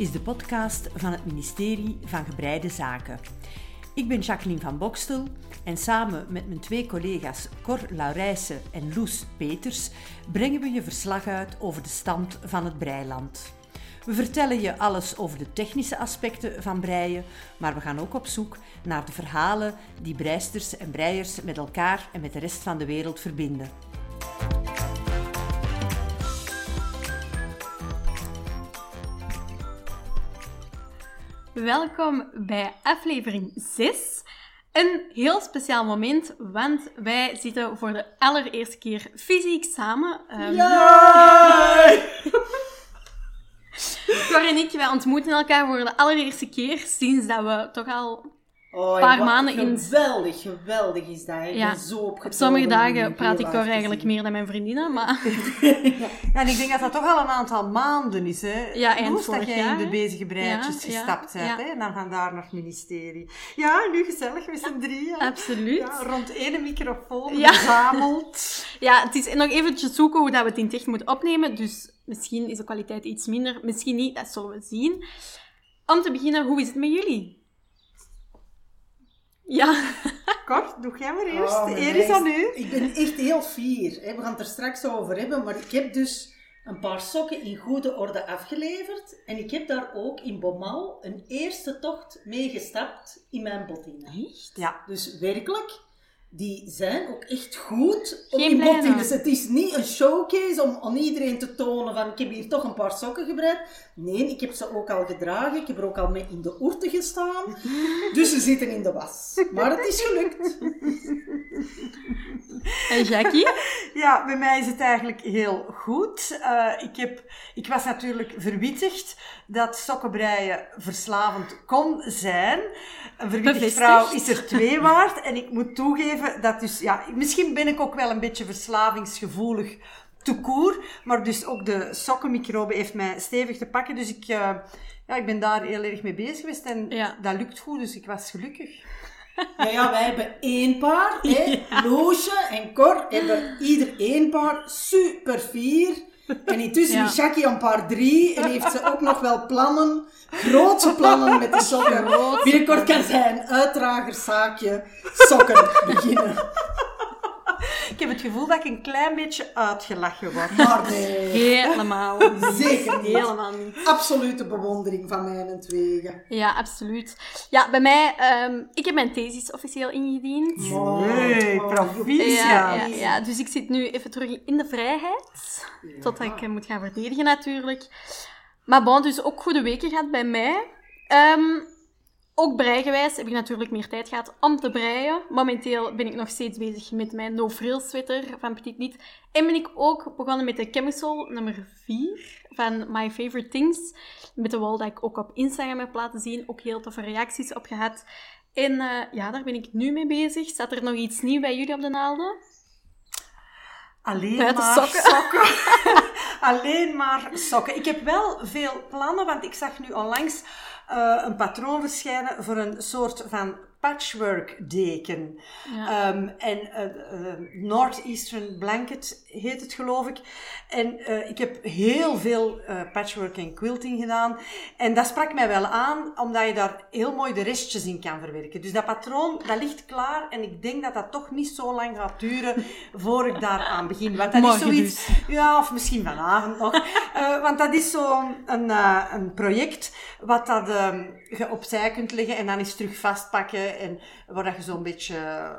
is de podcast van het ministerie van Gebreide Zaken. Ik ben Jacqueline van Bokstel en samen met mijn twee collega's Cor Laurijsen en Loes Peters brengen we je verslag uit over de stand van het breiland. We vertellen je alles over de technische aspecten van breien, maar we gaan ook op zoek naar de verhalen die breisters en breiers met elkaar en met de rest van de wereld verbinden. Welkom bij aflevering 6. Een heel speciaal moment, want wij zitten voor de allereerste keer fysiek samen. Um! Cor en ik, wij ontmoeten elkaar voor de allereerste keer sinds dat we toch al... Oh, Paar maanden in- Geweldig, geweldig is dat. Ik Ja. ben zo. Op sommige om dagen praat ik te eigenlijk meer dan mijn vriendinnen, maar... Ja, en ik denk dat dat toch al een aantal maanden is, hè? Ja, Loes, dat jij jaar, in de bezige Ja, ja, gestapt bent, ja. hè? En dan vandaar naar het ministerie. Ja, nu gezellig met z'n drieën. Absoluut. Ja, rond één microfoon verzameld. Ja, het is nog eventjes zoeken hoe dat we het in het echt moeten opnemen. Dus misschien is de kwaliteit iets minder, misschien niet, dat zullen we zien. Om te beginnen, hoe is het met jullie? Ja, Kort, doe jij maar eerst. Oh, eer is aan u. Ik ben echt heel fier. hè. We gaan het er straks over hebben. Maar ik heb dus een paar sokken in goede orde afgeleverd. En ik heb daar ook in Bomal een eerste tocht mee gestapt in mijn bottinen. echt? Ja. Dus werkelijk, die zijn ook echt goed om Geen in blijne. bottines. Het is niet een showcase om aan iedereen te tonen van ik heb hier toch een paar sokken gebreid. Nee, ik heb ze ook al gedragen. Ik heb er ook al mee in de oerten gestaan. Dus ze zitten in de was. Maar het is gelukt. En Jackie? Ja, bij mij is het eigenlijk heel goed. Eh, ik, heb, ik was natuurlijk verwittigd dat sokkenbreien verslavend kon zijn. Een verwittigd vrouw is er twee waard. En ik moet toegeven dat dus, ja, misschien ben ik ook wel een beetje verslavingsgevoelig te koer. Maar dus ook de sokkenmicrobe heeft mij stevig te pakken. Dus ik, eh, ja, ik ben daar heel erg mee bezig geweest. En Ja. dat lukt goed, dus ik was gelukkig. Ja, ja, wij hebben één paar. Hè. Loesje en Cor hebben ieder één paar. Super fier. En intussen Ja. is Jackie een paar drie. En heeft ze ook nog wel plannen. Grootse plannen met de sokken. Binnenkort kan zij een uitdragerszaakje sokken beginnen. Ik heb het gevoel dat ik een klein beetje uitgelachen word. Maar nee, Helemaal. zeker niet. Helemaal niet. Absolute bewondering van mij en tweeën. Ja, absoluut. Ja, bij mij, ehm, ik heb mijn thesis officieel ingediend. Hey, proficiat. Ja, ja, ja, dus ik zit nu even terug in de vrijheid. Totdat ik eh, moet gaan verdedigen natuurlijk. Maar bon, dus ook goede weken gehad bij mij. Ehm, ook breigewijs heb ik natuurlijk meer tijd gehad om te breien. Momenteel ben ik nog steeds bezig met mijn no-frills sweater van Petit Niet. En ben ik ook begonnen met de Chemical nummer 4 van My Favorite Things. Met de wall dat ik ook op Instagram heb laten zien. Ook heel toffe reacties op gehad. En eh, ja, daar ben ik nu mee bezig. Staat er nog iets nieuws bij jullie op de naalden? Alleen Buiten maar sokken. sokken. Alleen maar sokken. Ik heb wel veel plannen, want ik zag nu onlangs een patroon verschijnen voor een soort van patchwork deken. Ja. Ehm, en eh, eh, Northeastern Blanket heet het, geloof ik. En eh, ik heb heel veel eh, patchwork en quilting gedaan. En dat sprak mij wel aan, omdat je daar heel mooi de restjes in kan verwerken. Dus dat patroon, dat ligt klaar. En ik denk dat dat toch niet zo lang gaat duren voor ik daaraan begin. Want dat Morgen is zoiets... Ja, of misschien vanavond nog. Want dat is zo'n een, een project wat dat, ehm, je opzij kunt leggen en dan eens terug vastpakken. En waar dat je zo'n beetje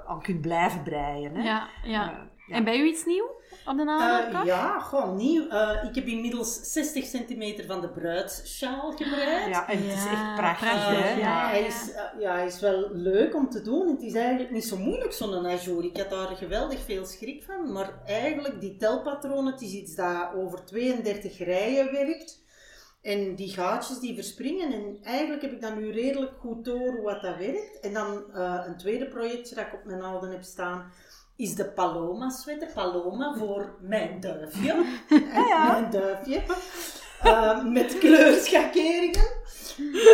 aan kunt blijven breien. Hè? Ja, ja. Eh, ja. En bij u iets nieuw op de? Eh, Cor? ja, gewoon nieuw. Eh, ik heb inmiddels 60 centimeter van de bruidssjaal gebreid. Ja, en het is Ja, echt prachtig. prachtig, hè? Eh, ja. ja, hij is, eh, ja, hij is wel leuk om te doen. Het is eigenlijk niet zo moeilijk, zo'n ajour. Ik had daar geweldig veel schrik van. Maar eigenlijk, die telpatronen, het is iets dat over 32 rijen werkt. En die gaatjes die verspringen. En eigenlijk heb ik dan nu redelijk goed door hoe wat dat werkt. En dan eh, een tweede projectje dat ik op mijn naalden heb staan, is de Paloma sweater. Paloma voor mijn duifje. Mijn duifje. Eh, met kleurschakeringen.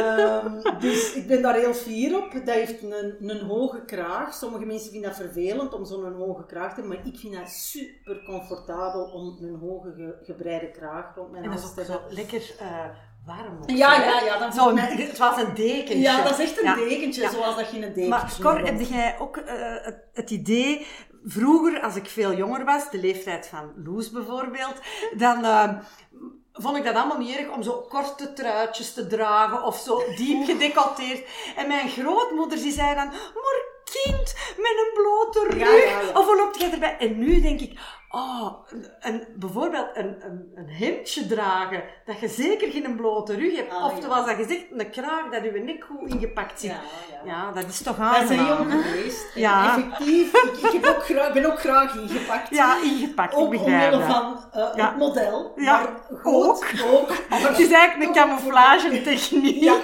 Ehm, dus ik ben daar heel fier op. Dat heeft een, een hoge kraag. Sommige mensen vinden dat vervelend om zo'n hoge kraag te hebben, maar ik vind dat super comfortabel om een hoge ge- gebreide kraag rond mijn hals ook te hebben. lekker eh warm. of Ja, ja, ja, dan Zo, mij- het was een dekentje. Ja, dat is echt een Ja. dekentje, Ja. zoals dat je in een dekentje Maar Cor, heb jij ook eh, het, het idee, vroeger als ik veel jonger was, de leeftijd van Loes bijvoorbeeld, dan eh, vond ik dat allemaal niet erg om zo korte truitjes te dragen of zo diep gedecolleteerd. En mijn grootmoeder die zei dan, maar kind, met een blote rug, Ja, ja, ja. of wat loopt jij erbij? En nu denk ik, oh, een, bijvoorbeeld een, een, een hemdje dragen, dat je zeker geen blote rug hebt. Ah, of ja. zoals dat gezegd, een kraag dat je nek goed ingepakt zit. Ja, dat is toch Wij zijn aangenaam. jong geweest. Ja. Effectief, ik, ik heb ook graag, ben ook graag ingepakt. Ja, ingepakt, ik Ook begrijp omwille dat. van Ja. het model. Ja, maar goed, ook. Het is eigenlijk een camouflage-techniek. Ja,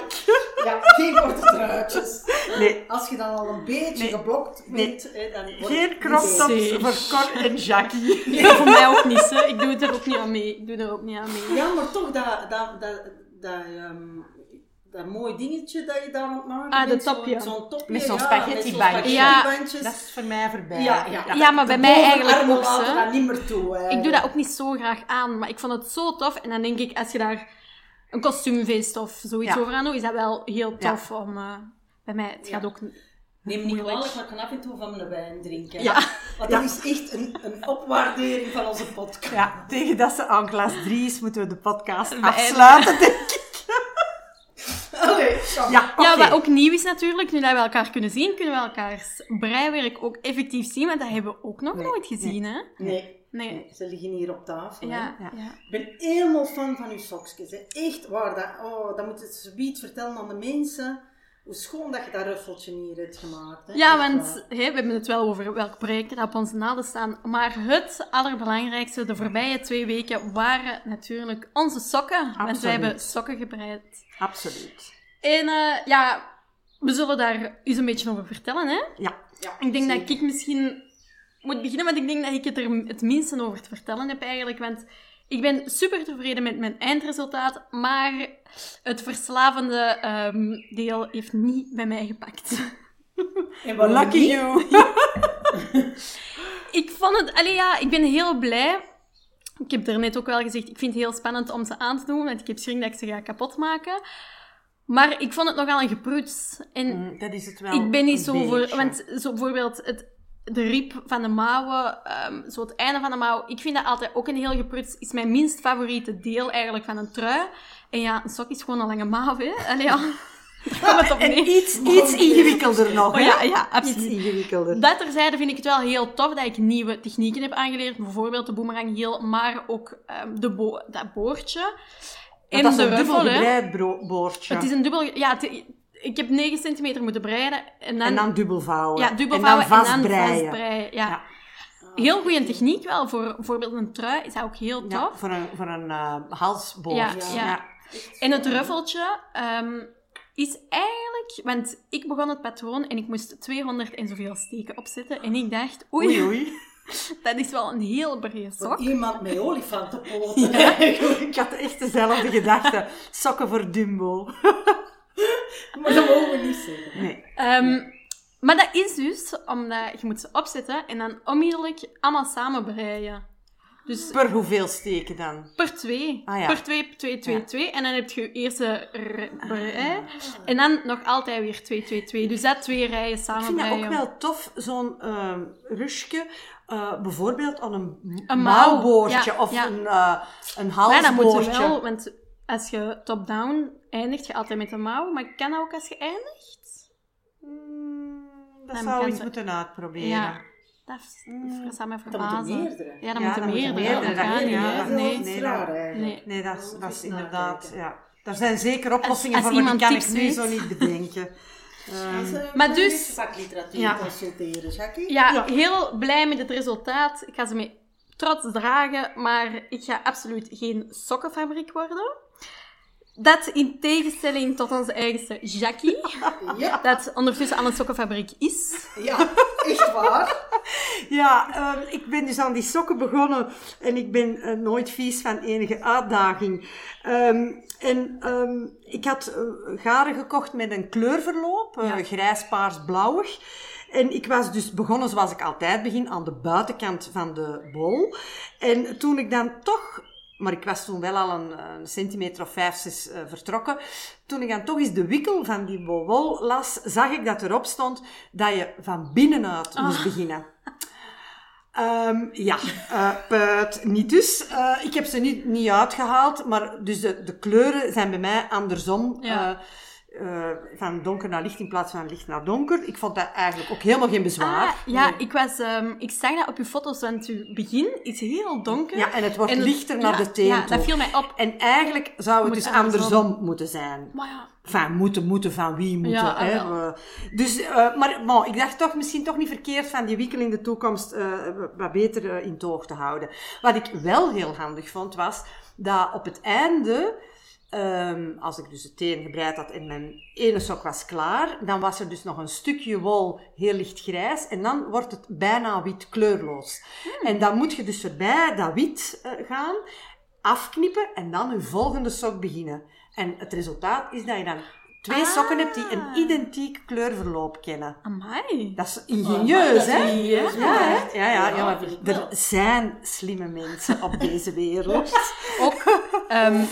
ja, geen korte truitjes. Nee, Als je dan al een beetje Nee. geblokt Nee. bent, hè, dan wordt geen het crop niet tops Nee. voor Cor en Jackie. Nee, voor mij ook niet, hè. Ik doe er ook niet aan mee. Ik doe er ook niet aan mee. Ja, maar toch dat, dat, dat, dat, ehm, dat mooi dingetje dat je daar aan het maken Ah, topje. Zo'n topje. Met zo'n ja, spaghettibandje. Ja. spaghettibandjes. Dat is voor mij voorbij. Ja, ja. Ja, maar bij mij eigenlijk ook, laten hè. dat niet meer toe. Ik doe dat ook niet zo graag aan, maar ik vond het zo tof. En dan denk ik, als je daar een kostuumfeest of zoiets Ja. over aan doet, is dat wel heel Ja. tof om... eh, bij mij, het Ja. gaat ook... Neem niet kwalijk, maar ik kan af en toe van mijn wijn drinken. Ja. Want dat is echt een, een opwaardering van onze podcast. Ja, tegen dat ze aan klas 3 is, moeten we de podcast afsluiten, denk ik. Allee. Ja. Ja, wat ook nieuw is natuurlijk, nu dat we elkaar kunnen zien, kunnen we elkaars breiwerk ook effectief zien, want dat hebben we ook nog Nee, nooit gezien, hè? Nee, Nee. ze liggen hier op tafel. Ja. Ik ben helemaal fan van uw sokjes. Hè. Echt waar. Dat, oh, dat moet je zoiets vertellen aan de mensen. Hoe schoon dat je dat ruffeltje hier hebt gemaakt. Hè. Ja, want we hebben het wel over welk project dat op onze naden staan. Maar het allerbelangrijkste de voorbije twee weken waren natuurlijk onze sokken. Want Absoluut. wij hebben sokken gebreid. Absoluut. En eh, ja, we zullen daar eens een beetje over vertellen. Hè? Ja. Ja, Ik denk dat ik misschien moet beginnen, want ik denk dat ik het er het minste over te vertellen heb eigenlijk. Want ik ben super tevreden met mijn eindresultaat, maar het verslavende ehm, deel heeft niet bij mij gepakt. Lucky you. Ik vond het, allee ja, ik ben heel blij. Ik heb er net ook wel gezegd, ik vind het heel spannend om ze aan te doen, want ik heb schrik dat ik ze ga kapot maken. Maar ik vond het nogal een gepruts. En Mm, Dat is het wel. ik ben niet zo voor, want zo bijvoorbeeld het, de riep van de mouwen, ehm, zo het einde van de mouw, ik vind dat altijd ook een heel gepruts, is mijn minst favoriete deel eigenlijk van een trui. En ja, een sok is gewoon een lange mouw, hè. Allee, ja. Daar komt En iets, iets ingewikkelder nog, Oh hè? ja, ja, Iets absoluut. ingewikkelder. Dat terzijde vind ik het wel heel tof dat ik nieuwe technieken heb aangeleerd. Bijvoorbeeld de boomerang heel, maar ook ehm, de bo dat boordje. En dat is een dubbel gebreid boordje. Het is een dubbel... Ja, het- ik heb 9 centimeter moeten breiden. En dan, En dan dubbel vouwen. ja, dubbel en dan en dan vastbreien. Ja. Ja. Heel goede techniek wel. Voor bijvoorbeeld een trui is dat ook heel tof. Ja, voor een, voor een eh, halsboord. Ja, ja. ja. En het ruffeltje ehm, is eigenlijk... Want ik begon het patroon en ik moest 200 en zoveel steken opzetten. En ik dacht, oei, Oei, oei. dat is wel een heel brede Voor sok. iemand met olifantenpoten. Ik had echt dezelfde gedachte. Sokken voor Dumbo. Maar dat mogen we niet zeggen. Nee. Ehm, maar dat is dus omdat je moet ze opzetten en dan onmiddellijk allemaal samen breien. Dus Per hoeveel steken dan? per twee. Ah, ja. Per twee, twee, twee, Ja. twee. En dan heb je je eerste r- brei. En dan nog altijd weer twee, twee, twee. Dus dat twee rijen Ik samen vind dat ook wel tof, zo'n ehm rushje. eh, bijvoorbeeld aan een, Een mouw, mouwboordje ja, of ja. een, eh een Maar dan moet je halsboordje. wel, want als je top-down eindigt, je altijd met een mouw. Maar kan dat ook als je eindigt? Mm, dat Dan zou eens ze- moeten uitproberen. Ja. Dat, is, Mm. dat zou moeten verbazen. meerdere. Ja, dat Ja, moeten meerdere. meerdere, Dat niet, is wel Nee. iets nee, raar dat- eigenlijk. Nee. Nee, dat is, dat is inderdaad... Ja. Daar zijn zeker oplossingen als voor, maar die kan ik nu weet. zo niet bedenken. Eh, Maar dus- vakliteratuur Ja. consulteren, Jackie. Ja, Ja. heel blij met het resultaat. Ik ga ze met trots dragen, maar ik ga absoluut geen sokkenfabriek worden. Dat in tegenstelling tot onze eigenste Jackie, Ja, dat ondertussen aan een sokkenfabriek is. ja, echt waar. Ja, ehm, ik ben dus aan die sokken begonnen en ik ben eh, nooit vies van enige uitdaging. Ehm, en ehm, ik had eh, garen gekocht met een kleurverloop, eh, Ja. grijs, paars, blauwig. En ik was dus begonnen zoals ik altijd begin, aan de buitenkant van de bol. En toen ik dan toch maar ik was toen wel al een, een centimeter of vijf, zes uh, vertrokken. Toen ik dan toch eens de wikkel van die wol las, zag ik dat erop stond dat je van binnenuit moest Ah. beginnen. Ehm, ja, eh puit, niet dus. Eh, ik heb ze niet, niet uitgehaald, maar dus de, de kleuren zijn bij mij andersom. Ja. Eh, van donker naar licht in plaats van licht naar donker. Ik vond dat eigenlijk ook helemaal geen bezwaar. Ah, ja, ik, was, ehm, ik zag dat op uw foto's, want uw begin is heel donker. Ja, en het wordt En het- lichter naar ja, de teen Ja, toe. dat viel mij op. En eigenlijk zou het Moet dus het andersom. andersom moeten zijn. Maar ja, Enfin, moeten, moeten, van wie moeten. Ja, hè? ah, wel. Eh, dus, eh, maar bon, ik dacht toch misschien toch niet verkeerd van die wikkel in de toekomst eh, wat beter in het oog te houden. Wat ik wel heel handig vond, was dat op het einde, ehm, als ik dus de teen gebreid had en mijn ene sok was klaar, dan was er dus nog een stukje wol heel licht grijs en dan wordt het bijna wit kleurloos. En dan moet je dus voorbij dat wit eh, gaan, afknippen en dan je volgende sok beginnen. En het resultaat is dat je dan twee Ah. sokken hebt die een identiek kleurverloop kennen. amai. Dat is ingenieus, Oh, hè? ingenieus, Ja, hè? ja, ja, Ja, ja, er zijn slimme mensen op deze wereld. Ook ehm,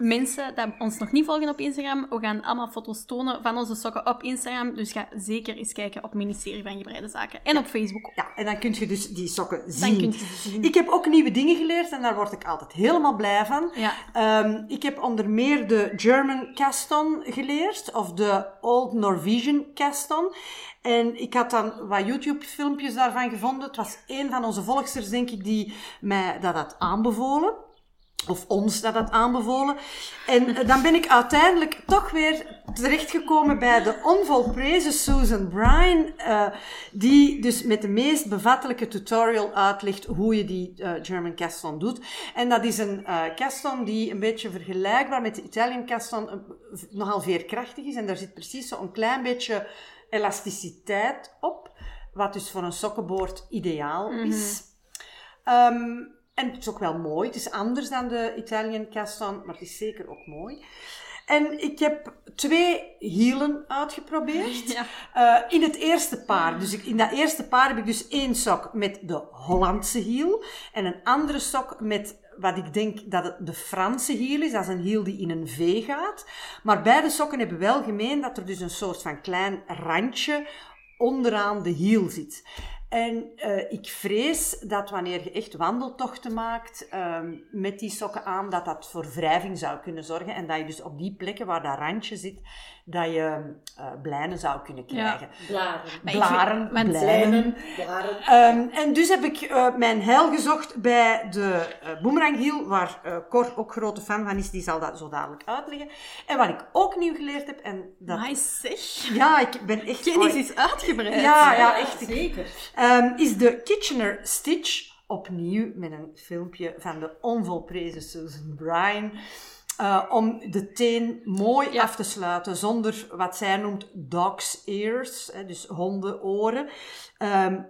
mensen die ons nog niet volgen op Instagram, we gaan allemaal foto's tonen van onze sokken op Instagram. Dus ga zeker eens kijken op Ministerie van Gebreide Zaken. En op Facebook ook. Ja, en dan kun je dus die sokken Dan zien. kun je ze zien. Ik heb ook nieuwe dingen geleerd en daar word ik altijd helemaal blij van. Ja. Ehm, ik heb onder meer de German Caston geleerd, of de Old Norwegian Caston. En ik had dan wat YouTube-filmpjes daarvan gevonden. Het was een van onze volgsters, denk ik, die mij dat had aanbevolen. Of ons dat had aanbevolen. En eh, dan ben ik uiteindelijk toch weer terechtgekomen bij de onvolprezen Susan Bryan, eh, die dus met de meest bevattelijke tutorial uitlegt hoe je die eh, German Caston doet. En dat is een eh Caston die een beetje vergelijkbaar met de Italian Caston nogal veerkrachtig is. En daar zit precies zo'n klein beetje elasticiteit op, wat dus voor een sokkenboord ideaal is. Ehm, en het is ook wel mooi. Het is anders dan de Italian Caston, maar het is zeker ook mooi. En ik heb twee hielen uitgeprobeerd. Ja. Eh, in het eerste paar. Dus ik, in dat eerste paar heb ik dus één sok met de Hollandse hiel. En een andere sok met wat ik denk dat het de Franse hiel is. Dat is een hiel die in een V gaat. Maar beide sokken hebben wel gemeen dat er dus een soort van klein randje onderaan de hiel zit. En eh, ik vrees dat wanneer je echt wandeltochten maakt ehm, met die sokken aan, dat dat voor wrijving zou kunnen zorgen. En dat je dus op die plekken waar dat randje zit, dat je eh blijnen zou kunnen krijgen. Blaren. Ik Blaren, blijnen. Blaren. Ehm, en dus heb ik eh, mijn heil gezocht bij de uh, Boomerang waar eh, Cor ook grote fan van is, die zal dat zo dadelijk uitleggen. En wat ik ook nieuw geleerd heb, en dat... Amai, zeg. Ja, ik ben echt... Kennis is uitgebreid. Ja, ja, echt. Zeker. Ehm, is de Kitchener Stitch opnieuw met een filmpje van de onvolprezen Susan Bryan. eh, om de teen mooi Ja. af te sluiten zonder wat zij noemt dog's ears, hè, dus hondenoren. Ehm,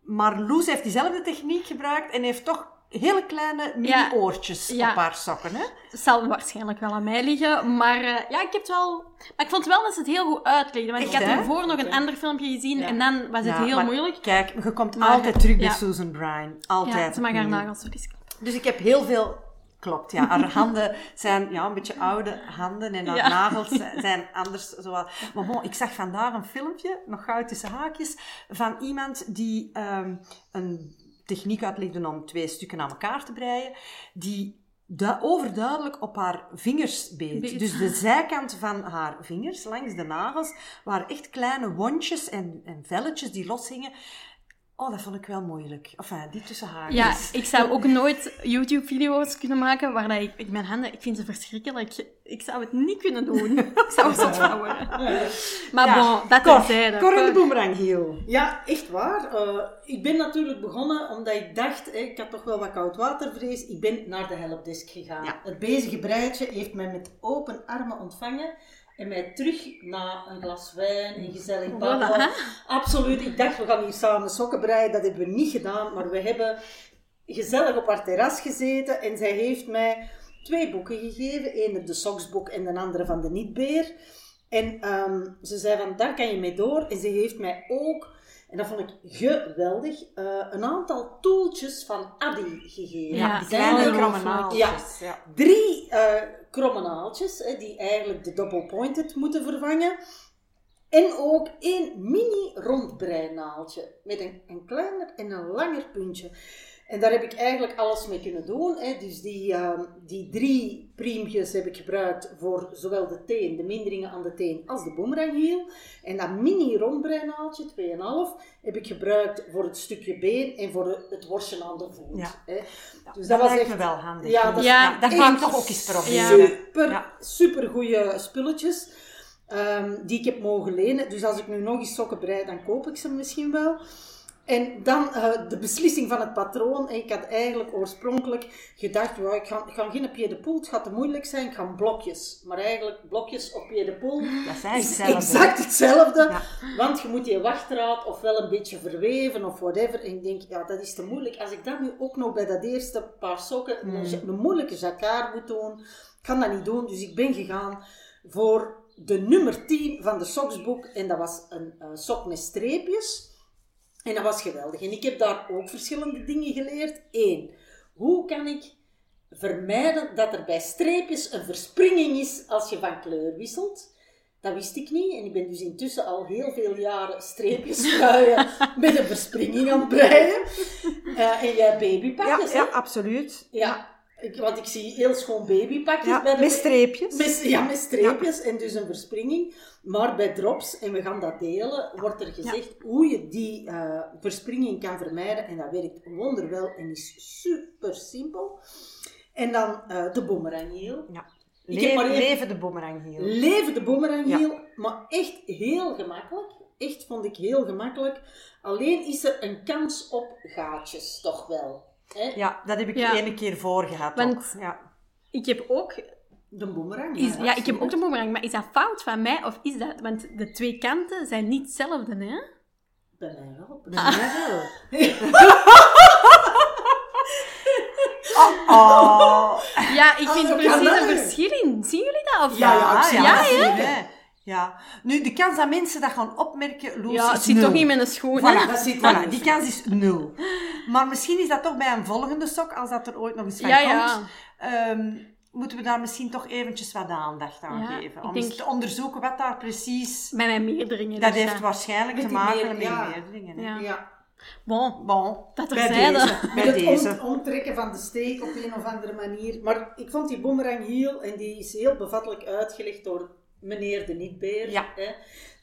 maar Loes heeft diezelfde techniek gebruikt en heeft toch hele kleine mini-oortjes Ja. op haar sokken. Hè? Het zal waarschijnlijk wel aan mij liggen, maar eh, ja, ik heb het wel... Maar ik vond wel dat ze het heel goed uitlegde, want Echt, ik had hè? ervoor nog een ander filmpje gezien Ja. en dan was het Ja, heel maar moeilijk. Kijk, je komt Maar, altijd terug bij ja. Susan Bryan. Altijd. Ja, ze mag haar opnieuw. nagels knippen. Dus ik heb heel veel. Klopt, ja. Haar handen zijn ja, een beetje oude handen en haar Ja. nagels zijn anders. Zowel. Maar bon, ik zag vandaag een filmpje, nog gauw tussen haakjes, van iemand die ehm, een techniek uitlegde om twee stukken aan elkaar te breien, die du- overduidelijk op haar vingers beet. Beet. Dus de zijkant van haar vingers, langs de nagels, waren echt kleine wondjes en, en velletjes die loshingen. Oh, dat vond ik wel moeilijk. Enfin, die tussen haakjes. Ja, ik zou ook nooit YouTube-video's kunnen maken waar dat ik, ik... Mijn handen, ik vind ze verschrikkelijk. Ik zou het niet kunnen doen. ik zou zo van worden. Maar Ja. bon, dat terzijde. Cor de heel. Ja, echt waar. Eh, ik ben natuurlijk begonnen omdat ik dacht, hè, ik had toch wel wat koudwatervrees. Ik ben naar de helpdesk gegaan. Ja. Het bezige breidje heeft mij met open armen ontvangen. En mij terug na een glas wijn en gezellig babbelen. Voilà. Absoluut. Ik dacht, we gaan hier samen sokken breiden. Dat hebben we niet gedaan. Maar we hebben gezellig op haar terras gezeten. En zij heeft mij twee boeken gegeven. Eén de soksboek en de andere van de Nietbeer. En ehm, ze zei van, daar kan je mee door. En ze heeft mij ook, en dat vond ik geweldig, eh, een aantal toeltjes van Adi gegeven. Ja, die Zijn kleine er kromme naaltjes. Ja. drie eh kromme naaltjes, hè, die eigenlijk de double pointed moeten vervangen. En ook één mini rondbreinaaltje met een, een kleiner en een langer puntje. En daar heb ik eigenlijk alles mee kunnen doen. Hè. Dus die, ehm, die drie priempjes heb ik gebruikt voor zowel de teen, de minderingen aan de teen, als de boemeranghiel. En dat mini rondbreinaaltje, 2,5, heb ik gebruikt voor het stukje been en voor het worstje aan de voet. Ja. Hè. Dus dat dat was lijkt echt- me wel handig. Ja, dat Ja, dat echt ga ik toch ook eens proberen. Super, Ja. super goede spulletjes. ehm, die ik heb mogen lenen. Dus als ik nu nog eens sokken brei, dan koop ik ze misschien wel. En dan eh, de beslissing van het patroon. Ik had eigenlijk oorspronkelijk gedacht, ja, ik, ga, ik ga geen pied de poel, het gaat te moeilijk zijn, ik ga blokjes. Maar eigenlijk blokjes op pied de poel Dat is hetzelfde. exact hetzelfde. Ja. Want je moet je wachtdraad ofwel een beetje verweven of whatever. En ik denk, ja, dat is te moeilijk. Als ik dat nu ook nog bij dat eerste paar sokken, Hmm. een, een moeilijke jacquard moet doen, ik kan dat niet doen. Dus ik ben gegaan voor de nummer 10 van de soksboek. En dat was een eh, sok met streepjes. En dat was geweldig. En ik heb daar ook verschillende dingen geleerd. Eén, hoe kan ik vermijden dat er bij streepjes een verspringing is als je van kleur wisselt? Dat wist ik niet. En ik ben dus intussen al heel veel jaren streepjes schuien met een verspringing aan het breien. Eh, en jij Ja, babypakjes, hè? ja, absoluut. Ja. Ik, want ik zie heel schoon babypakjes Ja, bij de met streepjes. ja, met streepjes en dus een verspringing. Maar bij drops, en we gaan dat delen, wordt er gezegd hoe je die eh, verspringing kan vermijden. En dat werkt wonderwel en is super simpel. En dan eh, de boemeranghiel. Ja. Leven, leven de boemeranghiel. Leven de boemeranghiel, maar echt heel gemakkelijk. Echt vond ik heel gemakkelijk. Alleen is er een kans op gaatjes, toch wel. Hè? Ja, dat heb ik Ja. ene keer voor gehad. Want- ook. Ja. Ik heb ook... De boemerang. Is, ja, ik heb ook de boemerang, maar is dat fout van mij of is dat... Want de twee kanten zijn niet hetzelfde, hè? Bij mij wel. Bij mij wel. Oh, oh. Ja, ik Ah, vind er kan precies een verschil in. Zien jullie dat? Of Ja, ja, absoluut. Ja, dat hè? Ja. Nu, de kans dat mensen dat gaan opmerken, Loes, Ja, het zit nul. toch niet met een schoen, Voilà? Dat zit voilà, die kans is nul. Maar misschien is dat toch bij een volgende sok, als dat er ooit nog eens van Ja, ja. komt, ehm, moeten we daar misschien toch eventjes wat aandacht aan Ja, geven. Om denk- eens te onderzoeken wat daar precies... Bij mijn meerderingen. Dat dus heeft ja. waarschijnlijk Met te maken meer- met ja. meerderingen. hè. Ja. Ja. Bon, Bon, Dat bij deze. Met Bij het deze. om- omtrekken van de steek op een of andere manier. Maar ik vond die boemerang heel, en die is heel bevattelijk uitgelegd door meneer de Nietbeer. Ja. Hè.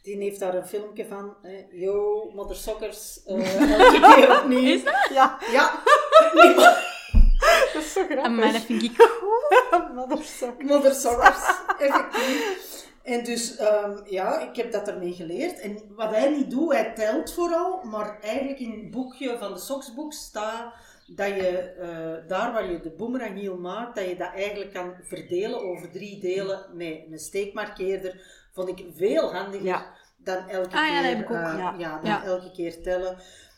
Die heeft daar een filmpje van. Hè. Yo, mothersokkers, eh elke keer opnieuw. Is dat? Ja, Ja, dat is zo grappig. maar dat vind ik cool. Mothersock. mothersokkers, effectief. En dus, ehm, ja, ik heb dat ermee geleerd. En wat hij niet doet, hij telt vooral. Maar eigenlijk in het boekje van de soksboek staat dat je eh, daar waar je de boemeranghiel maakt, dat je dat eigenlijk kan verdelen over drie delen met een steekmarkeerder. Vond ik veel handiger Ja. dan elke Ah, ja, keer, ik ook, eh, ja. ja, dan Ja. elke keer tellen.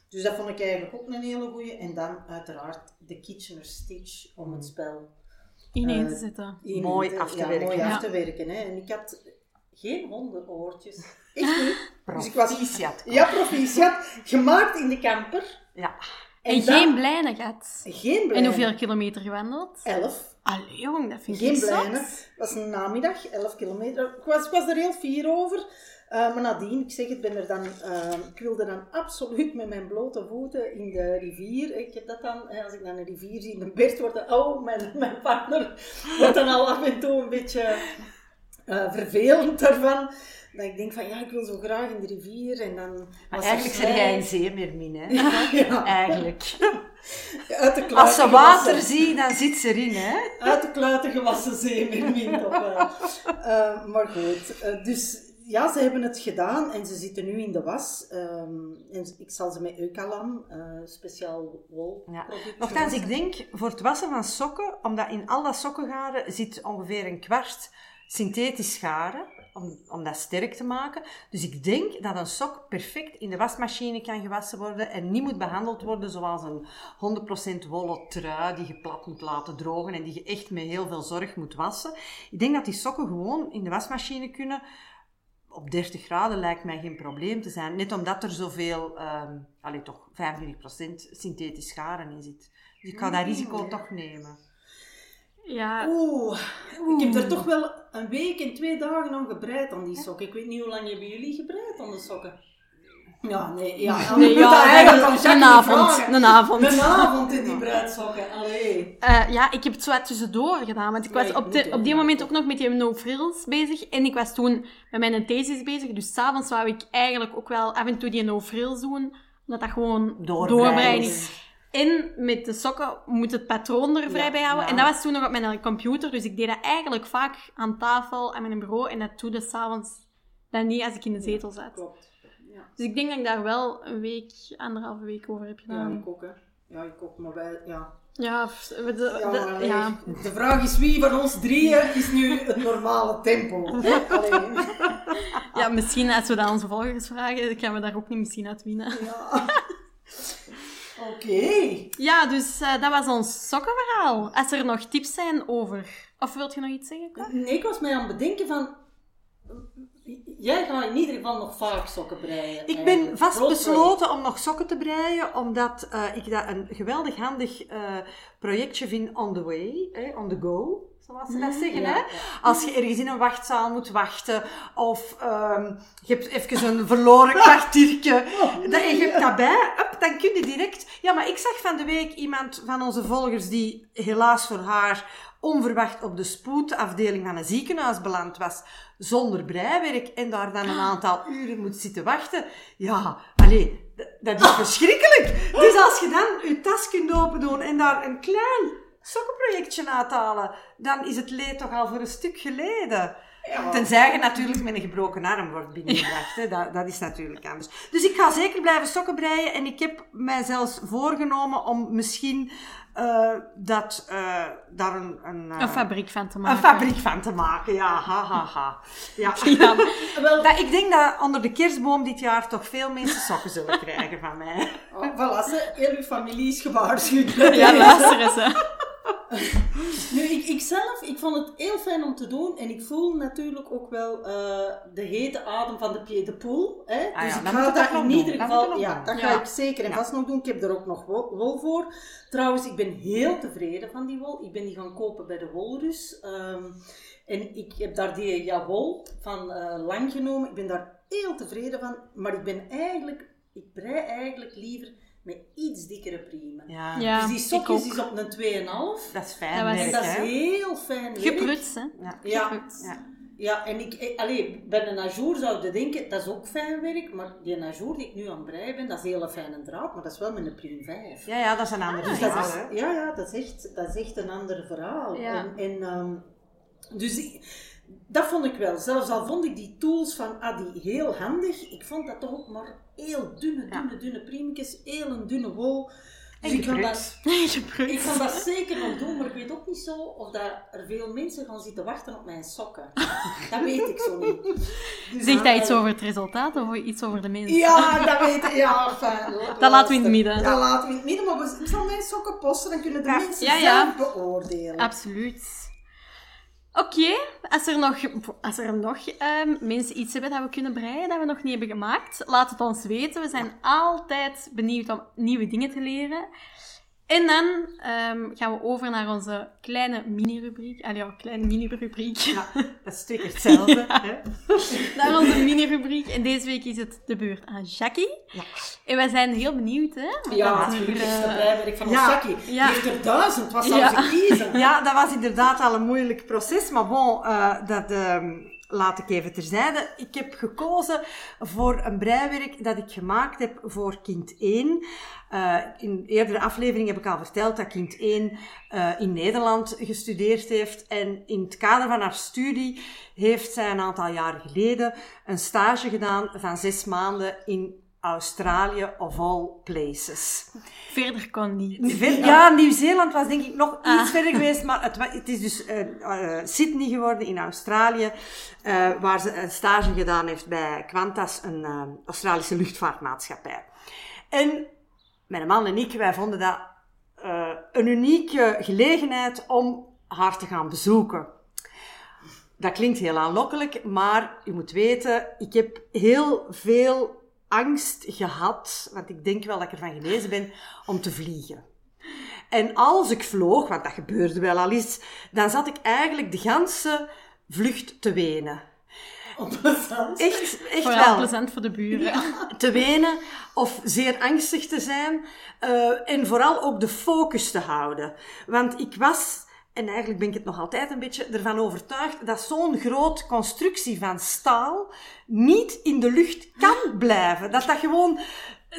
Dus dat vond ik eigenlijk ook een hele goeie. En dan uiteraard de Kitchener Stitch om het spel Ineen Eh, te zetten. in- Mooi af te ja, werken. mooi Ja. af te werken. Hè. En ik had geen hondenoortjes. Echt niet. Dus ik was, Proficiat. ja, proficiat. Gemaakt in de camper. Ja. En, geen blijne gat. Geen En hoeveel kilometer gewandeld? Elf. Allee, jong, dat vind Geen ik zot. blijnen. Het was een namiddag, 11 kilometer. Ik was, ik was er heel fier over. Eh, maar nadien, ik zeg het, ben er dan, eh, ik wilde dan absoluut met mijn blote voeten in de rivier. Ik heb dat dan, als ik dan een rivier zie in de Bert, wordt dan, oh, mijn, mijn partner wordt dan al af en toe een beetje eh, vervelend daarvan. Dat ik denk van, ja, ik wil zo graag in de rivier. En dan Maar eigenlijk ben jij een zeemeermin, hè? Ja, Eigenlijk. uit de Als ze gewassen. water ziet, dan zit ze erin, hè? Uit de kluiten gewassen wel. Eh, maar goed, eh, dus ja, ze hebben het gedaan en ze zitten nu in de was. Ehm, en ik zal ze met Eucalan, eh speciaal wolproduct. Nochtans, ik denk voor het wassen van sokken, omdat in al dat sokkengaren zit ongeveer een kwart synthetisch garen, om, om dat sterk te maken. Dus ik denk dat een sok perfect in de wasmachine kan gewassen worden en niet moet behandeld worden zoals een 100% wollen trui die je plat moet laten drogen en die je echt met heel veel zorg moet wassen. Ik denk dat die sokken gewoon in de wasmachine kunnen op 30 graden lijkt mij geen probleem te zijn. Net omdat er zoveel, ehm allee, toch 25% synthetisch garen in zit. Dus ik ga dat risico toch nemen. Ja, Oeh, ik heb er toch wel een week en twee dagen aan gebreid aan die sokken. Ik weet niet hoe lang hebben jullie gebreid aan de sokken? Ja, nee, ja. nee, ja eigenlijk een, avond. Een avond. Een avond in die bruidsokken, allee. Eh, ja, ik heb het zo tussendoor gedaan. Want ik was op, de, op die moment ook nog met die no frills bezig. En ik was toen met mijn thesis bezig. Dus s'avonds wou ik eigenlijk ook wel af en toe die no frills doen. Omdat dat gewoon doorbreiden is. En met de sokken moet het patroon er vrij Ja, bij houden. ja. En dat was toen nog op mijn computer. Dus ik deed dat eigenlijk vaak aan tafel, aan mijn bureau. En dat doe ik s'avonds dan niet als ik in de zetel zat. Klopt. Ja. Dus ik denk dat ik daar wel een week, anderhalve week over heb ja, gedaan. ik ook, hè. Ja, ik ook, maar wij, ja. Ja, de, de- Ja, ja. Vraag is wie van ons drieën is nu het normale tempo. Allee. Ja, misschien als we dat aan onze volgers vragen, dan gaan we daar ook niet misschien uit winnen. Ja. Oké. Ja, dus eh, dat was ons sokkenverhaal. Als er nog tips zijn over... Of wilt je nog iets zeggen? Nee, ik was mij aan het bedenken van... Jij gaat in ieder geval nog vaak sokken breien. Ik ben eigenlijk. vast Groot besloten om nog sokken te breien, omdat eh, ik dat een geweldig handig eh, projectje vind on the way, eh, on the go, zoals ze dat zeggen. Ja, hè? ja. Als je ergens in een wachtzaal moet wachten, of ehm, je hebt even een verloren kwartiertje, dat, en je hebt dat bij, up, dan kun je direct... Ja, maar ik zag van de week iemand van onze volgers die helaas voor haar onverwacht op de spoedafdeling van een ziekenhuis beland was, zonder breiwerk, en daar dan een aantal uren moet zitten wachten. Ja, allee, d- dat is verschrikkelijk. Dus als je dan je tas kunt open doen en daar een klein sokkenprojectje uithalen, dan is het leed toch al voor een stuk geleden. Tenzij je natuurlijk met een gebroken arm wordt binnengebracht. hè. Dat, dat is natuurlijk anders. Dus ik ga zeker blijven sokken breien. En ik heb mij zelfs voorgenomen om misschien eh, dat, eh, daar een... Een, eh, Een fabriek van te een maken. fabriek van te maken, ja. Ha, ha, ha. Ja. Ja, Wel, Dat, ik denk dat onder de kerstboom dit jaar toch veel mensen sokken zullen krijgen van mij. oh, voilà, ze, heel uw familie is gewaarschuwd. ja luister eens. Hè. Nu, ik, ik zelf, ik vond het heel fijn om te doen. En ik voel natuurlijk ook wel eh, de hete adem van de Pied de Poel. Hè? Ah dus ja, ik ga dat in ieder geval... Ja, dat Ja. ga ik zeker en vast nog doen. Ik heb er ook nog wol, wol voor. Trouwens, ik ben heel tevreden van die wol. Ik ben die gaan kopen bij de Wolrus. Ehm, en ik heb daar die ja, wol van eh, lang genomen. Ik ben daar heel tevreden van. Maar ik ben eigenlijk... Ik brei eigenlijk liever met iets dikkere priemen. Ja, Ja, dus die sokjes is op een 2,5. dat is fijn Dat En werk, dat is heel fijn werk. Gepruts, hè. Ja. Ja. Ja. ja, en ik, eh, allee, bij een ajour zou je denken, dat is ook fijn werk, maar die ajour die ik nu aan het breien ben, dat is een hele fijne draad, maar dat is wel met een priem 5. Ja, ja, dat is een ander Dus dat verhaal, is, ja, ja, dat is echt, dat is echt een ander verhaal. Ja. En, en, ehm, dus ik- dat vond ik wel. Zelfs al vond ik die tools van Adi heel handig, ik vond dat toch ook maar heel dunne, Ja. dunne, dunne priemetjes, heel een dunne wol. Dus ik kan dat, ik kan dat zeker nog doen, maar ik weet ook niet zo of dat er veel mensen gaan zitten wachten op mijn sokken. Dat weet ik zo niet. Dus Zegt dat iets eh, over het resultaat of iets over de mensen? Ja, dat weet ik. Ja, fijn. Dat laten we in het midden. Dat laten we in het midden, maar we- ik zal mijn sokken posten, dan kunnen de Ja. mensen ja. zelf beoordelen. Absoluut. Oké, als er nog, als er nog ehm, mensen iets hebben dat we kunnen breien, dat we nog niet hebben gemaakt, laat het ons weten. We zijn altijd benieuwd om nieuwe dingen te leren. En dan ehm, gaan we over naar onze kleine mini-rubriek. Allee, ja, kleine mini-rubriek. Ja, dat is twee keer hetzelfde. hè. Naar onze mini-rubriek. En deze week is het de beurt aan Jackie. Ja. En wij zijn heel benieuwd, hè? Ja, er, natuurlijk. eh, is dat breiwerk van ons ja. Jackie. Ja. Die heeft er duizend. Wat zou Ja. ze kiezen? Ja, dat was inderdaad al een moeilijk proces, maar bon, eh, dat ehm, laat ik even terzijde. Ik heb gekozen voor een breiwerk dat ik gemaakt heb voor kind 1. Eh, in eerdere aflevering heb ik al verteld dat kind 1 eh, in Nederland gestudeerd heeft. En in het kader van haar studie heeft zij een aantal jaren geleden een stage gedaan van zes maanden in Australië of all places. Verder kon niet. Ver- ja, Nieuw-Zeeland was denk ik nog Ah. iets verder geweest, maar het, het is dus eh, eh, Sydney geworden in Australië, eh, waar ze een stage gedaan heeft bij Qantas, een eh, Australische luchtvaartmaatschappij. En mijn man en ik, wij vonden dat eh, een unieke gelegenheid om haar te gaan bezoeken. dat klinkt heel aanlokkelijk, maar je moet weten, ik heb heel veel angst gehad, want ik denk wel dat ik ervan genezen ben, om te vliegen. En als ik vloog, want dat gebeurde wel al eens, dan zat ik eigenlijk de ganse vlucht te wenen. Onplezant. Echt, echt Vooral wel. plezant voor de buren. Te wenen of zeer angstig te zijn. eh, en vooral ook de focus te houden. Want ik was, en eigenlijk ben ik het nog altijd een beetje ervan overtuigd, dat zo'n groot constructie van staal niet in de lucht kan blijven. Dat dat gewoon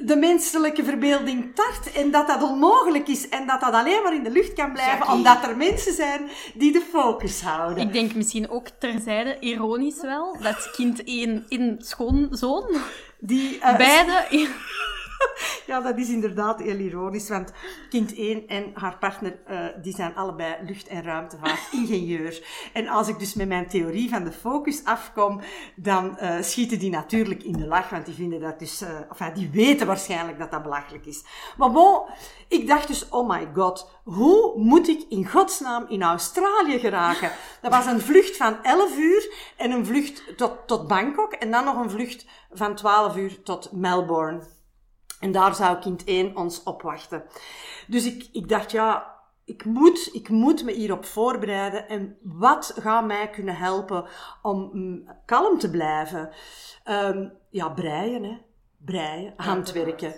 de menselijke verbeelding tart en dat dat onmogelijk is en dat dat alleen maar in de lucht kan blijven Jackie. omdat er mensen zijn die de focus houden. Ik denk misschien ook terzijde, ironisch wel, dat kind 1 in schoonzoon, Die, eh, beide in... Ja, dat is inderdaad heel ironisch, want kind 1 en haar partner, eh, die zijn allebei lucht- en ruimtevaartingenieur. En als ik dus met mijn theorie van de focus afkom, dan eh, schieten die natuurlijk in de lach, want die vinden dat dus, eh enfin, die weten waarschijnlijk dat dat belachelijk is. Maar bon, ik dacht dus, oh my god, hoe moet ik in godsnaam in Australië geraken? Dat was een vlucht van 11 uur en een vlucht tot, tot Bangkok en dan nog een vlucht van 12 uur tot Melbourne. En daar zou kind 1 ons op wachten. Dus ik, ik dacht, ja, ik moet, ik moet me hierop voorbereiden. En wat gaat mij kunnen helpen om mm, kalm te blijven? Ehm, ja, breien, hè. Breien, handwerken.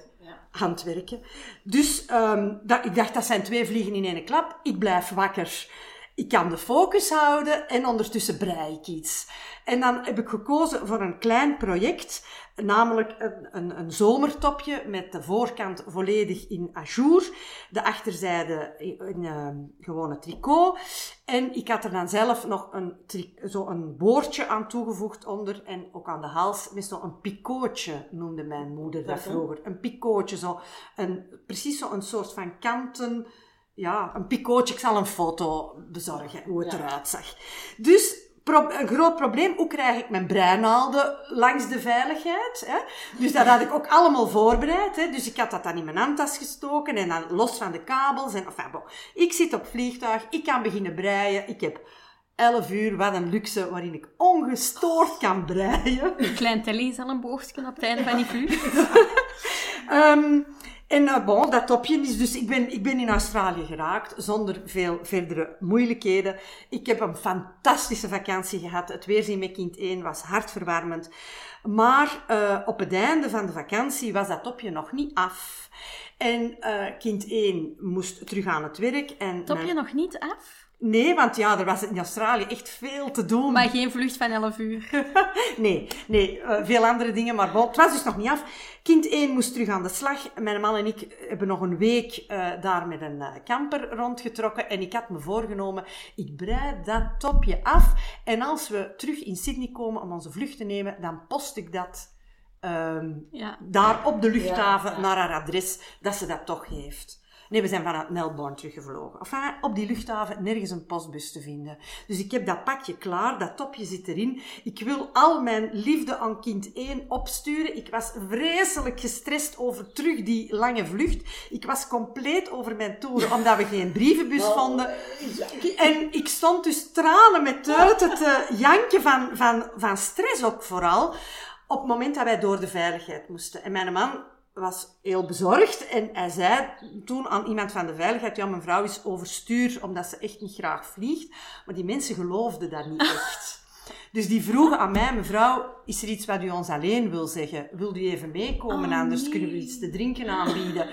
Handwerken. Dus ehm, dat, ik dacht, dat zijn twee vliegen in één klap. Ik blijf wakker. Ik kan de focus houden en ondertussen brei ik iets. En dan heb ik gekozen voor een klein project, namelijk een, een, een zomertopje met de voorkant volledig in ajour, de achterzijde in, in eh, gewone tricot. En ik had er dan zelf nog een, zo een boordje aan toegevoegd onder en ook aan de hals met zo'n picootje, noemde mijn moeder dat vroeger. Een picootje, zo een, precies zo'n soort van kanten ja, een picootje. Ik zal een foto bezorgen hoe het Ja. eruit zag. Dus een groot probleem, hoe krijg ik mijn breinaalden langs de veiligheid? Hè? Dus dat had ik ook allemaal voorbereid. Hè? Dus ik had dat dan in mijn handtas gestoken en dan los van de kabels. En, enfin, bon. Ik zit op vliegtuig, ik kan beginnen breien. Ik heb 11 uur, wat een luxe, waarin ik ongestoord kan breien. Een klein telly is al een boogstje op het einde van die vlucht. Ehm, en eh, bon, dat topje is dus... Ik ben, ik ben in Australië geraakt, zonder veel verdere moeilijkheden. Ik heb een fantastische vakantie gehad. Het weerzien met kind 1 was hartverwarmend. Maar eh, op het einde van de vakantie was dat topje nog niet af. En eh, kind 1 moest terug aan het werk. En Top je mijn- nog niet af? Nee, want ja, er was in Australië echt veel te doen. Maar geen vlucht van 11 uur. Nee, nee, eh, veel andere dingen, maar het was dus nog niet af. Kind 1 moest terug aan de slag. Mijn man en ik hebben nog een week eh, daar met een eh, camper rondgetrokken. En ik had me voorgenomen, ik breid dat topje af. En als we terug in Sydney komen om onze vlucht te nemen, dan post ik dat ehm, Ja. daar op de luchthaven Ja, ja. naar haar adres, dat ze dat toch heeft. Nee, we zijn vanuit Melbourne teruggevlogen. Enfin, op die luchthaven nergens een postbus te vinden. Dus ik heb dat pakje klaar, dat topje zit erin. Ik wil al mijn liefde aan kind 1 opsturen. Ik was vreselijk gestrest over terug die lange vlucht. Ik was compleet over mijn toeren, omdat we geen brievenbus vonden. En ik stond dus tranen met tuiten te janken van, van, van stress ook vooral. Op het moment dat wij door de veiligheid moesten. En mijn man was heel bezorgd en hij zei toen aan iemand van de veiligheid, ja, mijn vrouw is overstuur omdat ze echt niet graag vliegt. Maar die mensen geloofden dat niet echt. Dus die vroegen aan mij, mevrouw, is er iets wat u ons alleen wil zeggen? Wil u even meekomen, Oh, anders nee. kunnen we iets te drinken aanbieden.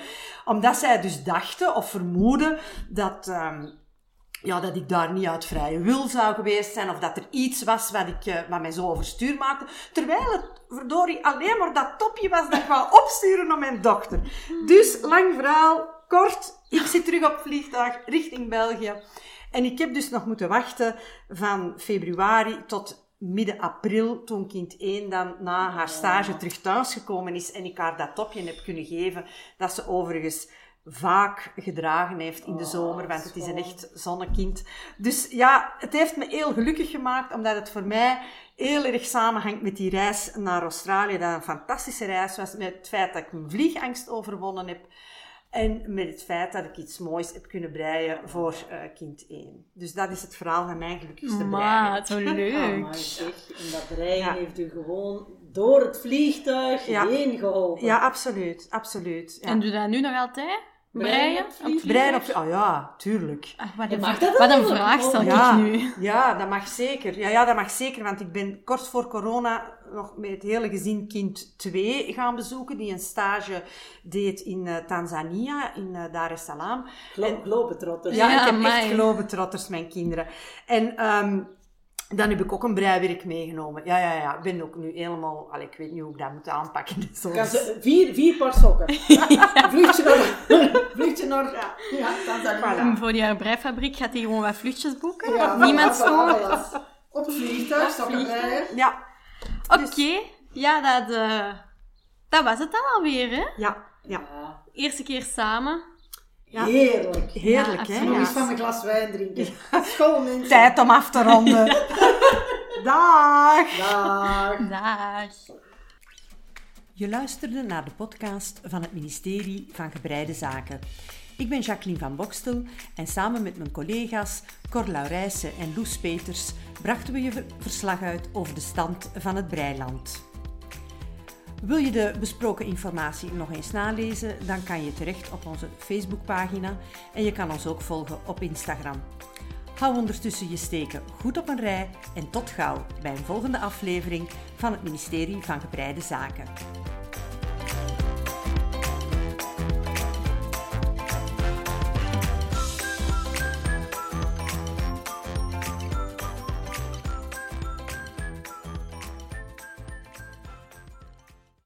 Omdat zij dus dachten of vermoeden dat... ehm, ja, dat ik daar niet uit vrije wil zou geweest zijn, of dat er iets was wat, ik, eh, wat mij zo overstuur maakte. Terwijl het, verdorie, alleen maar dat topje was dat ik wou opsturen naar mijn dochter. Dus, lang verhaal, kort, ik zit terug op vliegtuig richting België. En ik heb dus nog moeten wachten van februari tot midden april, toen kind 1 dan na haar stage terug thuis gekomen is en ik haar dat topje heb kunnen geven, dat ze overigens vaak gedragen heeft in de zomer, want het is een echt zonnekind. Dus ja, het heeft me heel gelukkig gemaakt, omdat het voor mij heel erg samenhangt met die reis naar Australië, dat een fantastische reis was, met het feit dat ik mijn vliegangst overwonnen heb. En met het feit dat ik iets moois heb kunnen breien voor uh, kind 1. Dus dat is het verhaal van mijn gelukkigste Maar, zo leuk. Oh, zeg. En dat breien heeft u gewoon door het vliegtuig heen geholpen. Ja, absoluut. absoluut ja. En doe dat nu nog altijd? Breien? Breien op Oh ja, tuurlijk. Ach, wat, een, wat een vraag stel ik nu. Ja, dat mag zeker. Ja, ja, dat mag zeker. Want ik ben kort voor corona nog met het hele gezin kind 2 gaan bezoeken. Die een stage deed in uh, Tanzania, in uh, Dar es Salaam. Glo globetrotters. Ja, ik heb echt globetrotters, mijn kinderen. En... Um, dan heb ik ook een breiwerk meegenomen. Ja, ja, ja. Ik ben ook nu helemaal... Allee, ik weet niet hoe ik dat moet aanpakken. Zo. vier, vier paar sokken. ja. Vluchtje naar... Vluchtje naar... Ja, ja Tanzania. Voor die breifabriek gaat hij gewoon wat vluchtjes boeken. Ja, Niemand stoort. Op vliegtuig, breien. Ja. Oké. Okay. Ja, dat, uh, dat was het dan alweer, hè? Ja. ja. Eerste keer samen. Ja. Heerlijk. Heerlijk, hè? Nog eens van een glas wijn drinken. School, mensen. Tijd om af te ronden. Dag. Dag. Dag. Je luisterde naar de podcast van het ministerie van Gebreide Zaken. Ik ben Jacqueline van Bokstel en samen met mijn collega's Cor Laurijsen en Loes Peters brachten we je verslag uit over de stand van het breiland. Wil je de besproken informatie nog eens nalezen, dan kan je terecht op onze Facebookpagina en je kan ons ook volgen op Instagram. Hou ondertussen je steken goed op een rij en tot gauw bij een volgende aflevering van het ministerie van Gebreide Zaken.